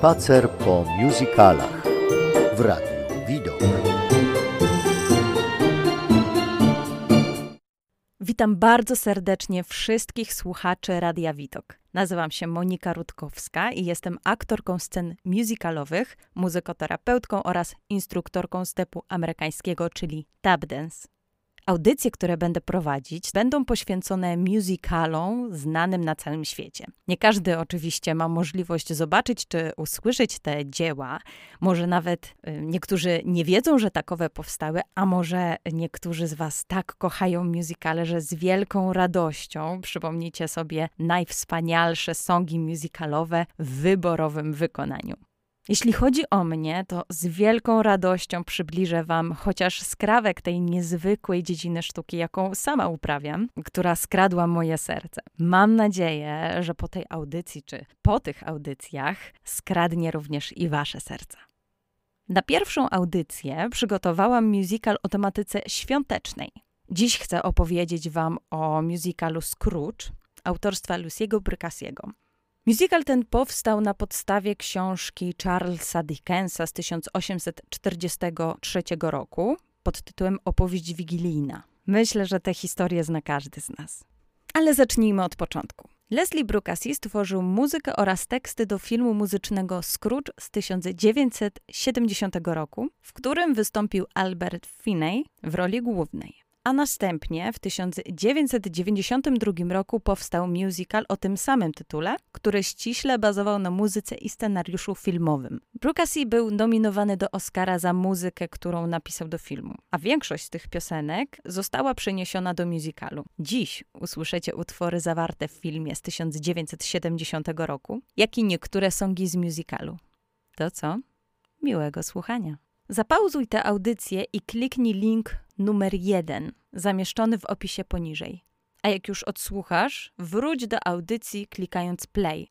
Spacer po musicalach w Radiu Widok. Witam bardzo serdecznie wszystkich słuchaczy Radia Widok. Nazywam się Monika Rutkowska i jestem aktorką scen musicalowych, muzykoterapeutką oraz instruktorką stepu amerykańskiego, czyli tap dance. Audycje, które będę prowadzić, będą poświęcone musicalom znanym na całym świecie. Nie każdy oczywiście ma możliwość zobaczyć czy usłyszeć te dzieła. Może nawet y, niektórzy nie wiedzą, że takowe powstały, a może niektórzy z Was tak kochają musicale, że z wielką radością przypomnicie sobie najwspanialsze songi musicalowe w wyborowym wykonaniu. Jeśli chodzi o mnie, to z wielką radością przybliżę Wam chociaż skrawek tej niezwykłej dziedziny sztuki, jaką sama uprawiam, która skradła moje serce. Mam nadzieję, że po tej audycji, czy po tych audycjach, skradnie również i Wasze serca. Na pierwszą audycję przygotowałam musical o tematyce świątecznej. Dziś chcę opowiedzieć Wam o musicalu Scrooge autorstwa Luciego Brycasiego. Musical ten powstał na podstawie książki Charlesa Dickensa z 1843 roku pod tytułem Opowieść Wigilijna. Myślę, że tę historię zna każdy z nas. Ale zacznijmy od początku. Leslie Brooksy stworzył muzykę oraz teksty do filmu muzycznego Scrooge z 1970 roku, w którym wystąpił Albert Finney w roli głównej a następnie w 1992 roku powstał musical o tym samym tytule, który ściśle bazował na muzyce i scenariuszu filmowym. Brooksy był nominowany do Oscara za muzykę, którą napisał do filmu, a większość z tych piosenek została przeniesiona do musicalu. Dziś usłyszycie utwory zawarte w filmie z 1970 roku, jak i niektóre songi z musicalu. To co? Miłego słuchania. Zapauzuj tę audycję i kliknij link numer jeden zamieszczony w opisie poniżej. A jak już odsłuchasz, wróć do audycji klikając play.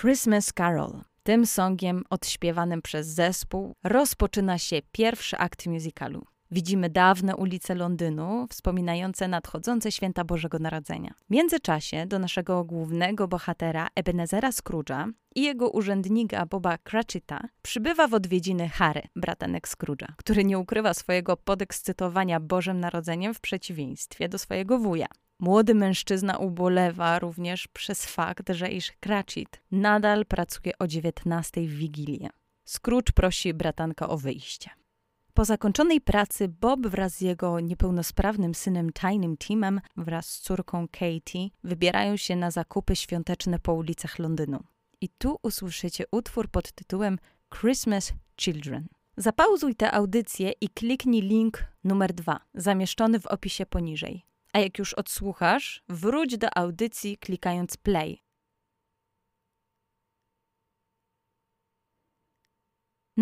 Christmas Carol. Tym songiem odśpiewanym przez zespół rozpoczyna się pierwszy akt musicalu. Widzimy dawne ulice Londynu, wspominające nadchodzące święta Bożego Narodzenia. W międzyczasie do naszego głównego bohatera Ebenezera Scrooge'a i jego urzędnika Boba Cratchita przybywa w odwiedziny Harry, bratanek Scrooge'a, który nie ukrywa swojego podekscytowania Bożym Narodzeniem w przeciwieństwie do swojego wuja. Młody mężczyzna ubolewa również przez fakt, że iż Cratchit nadal pracuje o 19 w Wigilię. Scrooge prosi bratanka o wyjście. Po zakończonej pracy Bob wraz z jego niepełnosprawnym synem Tynnym Timem wraz z córką Katie wybierają się na zakupy świąteczne po ulicach Londynu. I tu usłyszycie utwór pod tytułem Christmas Children. Zapauzuj tę audycję i kliknij link numer dwa, zamieszczony w opisie poniżej. A jak już odsłuchasz, wróć do audycji klikając play.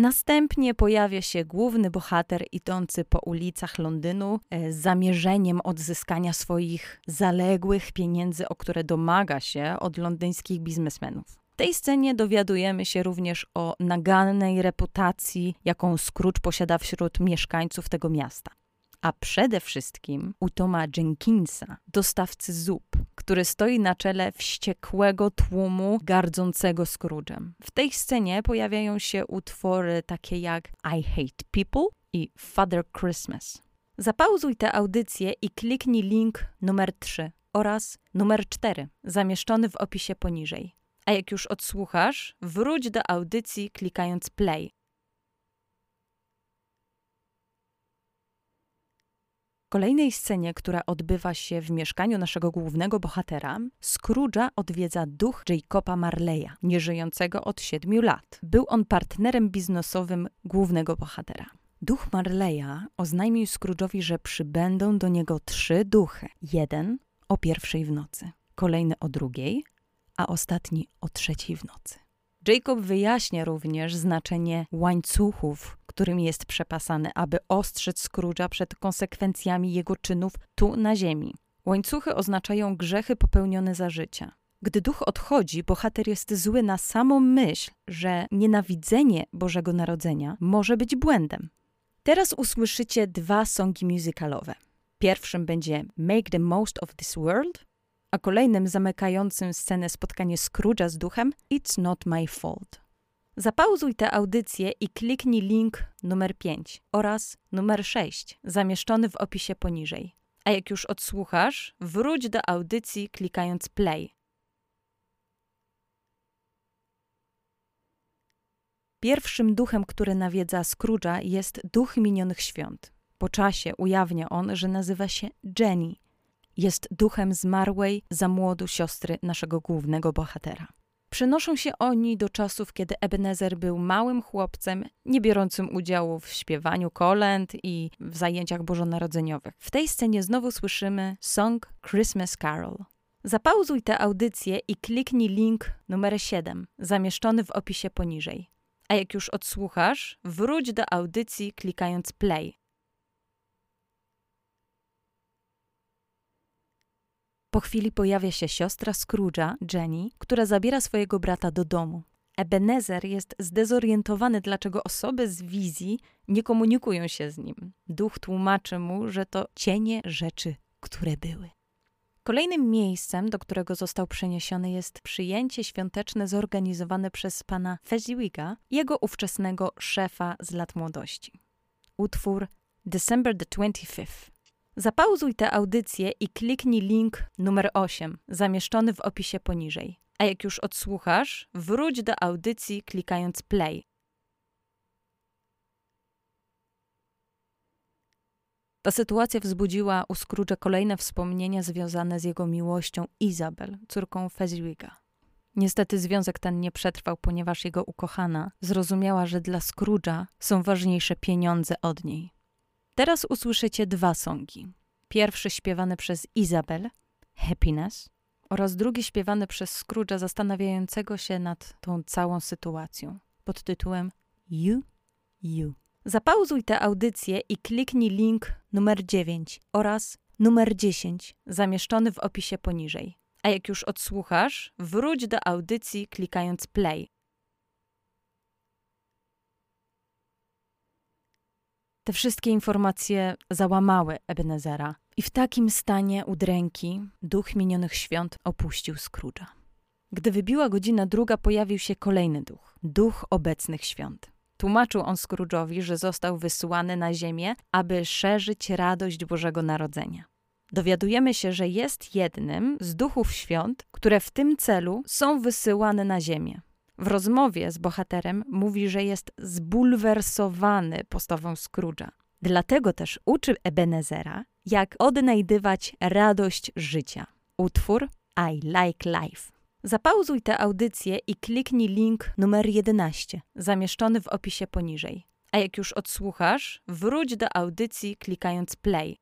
Następnie pojawia się główny bohater idący po ulicach Londynu e, z zamierzeniem odzyskania swoich zaległych pieniędzy, o które domaga się od londyńskich biznesmenów. W tej scenie dowiadujemy się również o nagannej reputacji, jaką Scrooge posiada wśród mieszkańców tego miasta a przede wszystkim u Toma Jenkinsa, dostawcy zup, który stoi na czele wściekłego tłumu gardzącego Scrooge'em. W tej scenie pojawiają się utwory takie jak I Hate People i Father Christmas. Zapauzuj tę audycję i kliknij link numer 3 oraz numer 4 zamieszczony w opisie poniżej. A jak już odsłuchasz, wróć do audycji klikając play. Kolejnej scenie, która odbywa się w mieszkaniu naszego głównego bohatera, Scrooge'a odwiedza duch Jacoba Marleya, nieżyjącego od siedmiu lat. Był on partnerem biznesowym głównego bohatera. Duch Marleya oznajmił Scrooge'owi, że przybędą do niego trzy duchy. Jeden o pierwszej w nocy, kolejny o drugiej, a ostatni o trzeciej w nocy. Jacob wyjaśnia również znaczenie łańcuchów, którym jest przepasany, aby ostrzec Scrooge'a przed konsekwencjami jego czynów tu na ziemi. Łańcuchy oznaczają grzechy popełnione za życia. Gdy duch odchodzi, bohater jest zły na samą myśl, że nienawidzenie Bożego Narodzenia może być błędem. Teraz usłyszycie dwa songi musicalowe. Pierwszym będzie Make the Most of This World, a kolejnym zamykającym scenę spotkanie Scrooge'a z duchem It's Not My Fault. Zapauzuj tę audycję i kliknij link numer 5 oraz numer 6 zamieszczony w opisie poniżej. A jak już odsłuchasz, wróć do audycji klikając play. Pierwszym duchem, który nawiedza Scrooge'a jest duch minionych świąt. Po czasie ujawnia on, że nazywa się Jenny. Jest duchem zmarłej za młodu siostry naszego głównego bohatera. Przenoszą się oni do czasów, kiedy Ebenezer był małym chłopcem, nie biorącym udziału w śpiewaniu kolęd i w zajęciach bożonarodzeniowych. W tej scenie znowu słyszymy song Christmas Carol. Zapauzuj tę audycję i kliknij link numer 7, zamieszczony w opisie poniżej. A jak już odsłuchasz, wróć do audycji klikając play. Po chwili pojawia się siostra Scrooge'a, Jenny, która zabiera swojego brata do domu. Ebenezer jest zdezorientowany, dlaczego osoby z wizji nie komunikują się z nim. Duch tłumaczy mu, że to cienie rzeczy, które były. Kolejnym miejscem, do którego został przeniesiony, jest przyjęcie świąteczne zorganizowane przez pana Fezziwiga, jego ówczesnego szefa z lat młodości. Utwór December the 25th Zapauzuj tę audycję i kliknij link numer 8, zamieszczony w opisie poniżej. A jak już odsłuchasz, wróć do audycji klikając play. Ta sytuacja wzbudziła u Scrooge'a kolejne wspomnienia związane z jego miłością Izabel, córką Fezziwiga. Niestety związek ten nie przetrwał, ponieważ jego ukochana zrozumiała, że dla Scrooge'a są ważniejsze pieniądze od niej. Teraz usłyszycie dwa songi. Pierwszy śpiewany przez Izabel, Happiness, oraz drugi śpiewany przez Scrooge'a zastanawiającego się nad tą całą sytuacją pod tytułem You, You. Zapauzuj tę audycję i kliknij link numer 9 oraz numer 10 zamieszczony w opisie poniżej. A jak już odsłuchasz, wróć do audycji klikając play. Te wszystkie informacje załamały Ebenezera i w takim stanie udręki duch minionych świąt opuścił Scrooge'a. Gdy wybiła godzina druga, pojawił się kolejny duch, duch obecnych świąt. Tłumaczył on Scrooge'owi, że został wysłany na ziemię, aby szerzyć radość Bożego Narodzenia. Dowiadujemy się, że jest jednym z duchów świąt, które w tym celu są wysyłane na ziemię. W rozmowie z bohaterem mówi, że jest zbulwersowany postawą Scrooge'a. Dlatego też uczy Ebenezera, jak odnajdywać radość życia. Utwór I Like Life. Zapauzuj tę audycję i kliknij link numer 11, zamieszczony w opisie poniżej. A jak już odsłuchasz, wróć do audycji klikając play.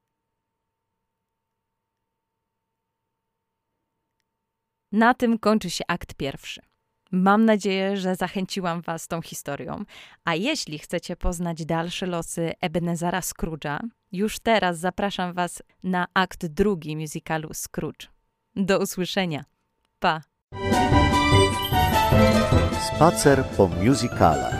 Na tym kończy się akt pierwszy. Mam nadzieję, że zachęciłam Was tą historią. A jeśli chcecie poznać dalsze losy Ebenezara Scrooge'a, już teraz zapraszam Was na akt drugi musicalu Scrooge. Do usłyszenia. Pa! Spacer po musicalach.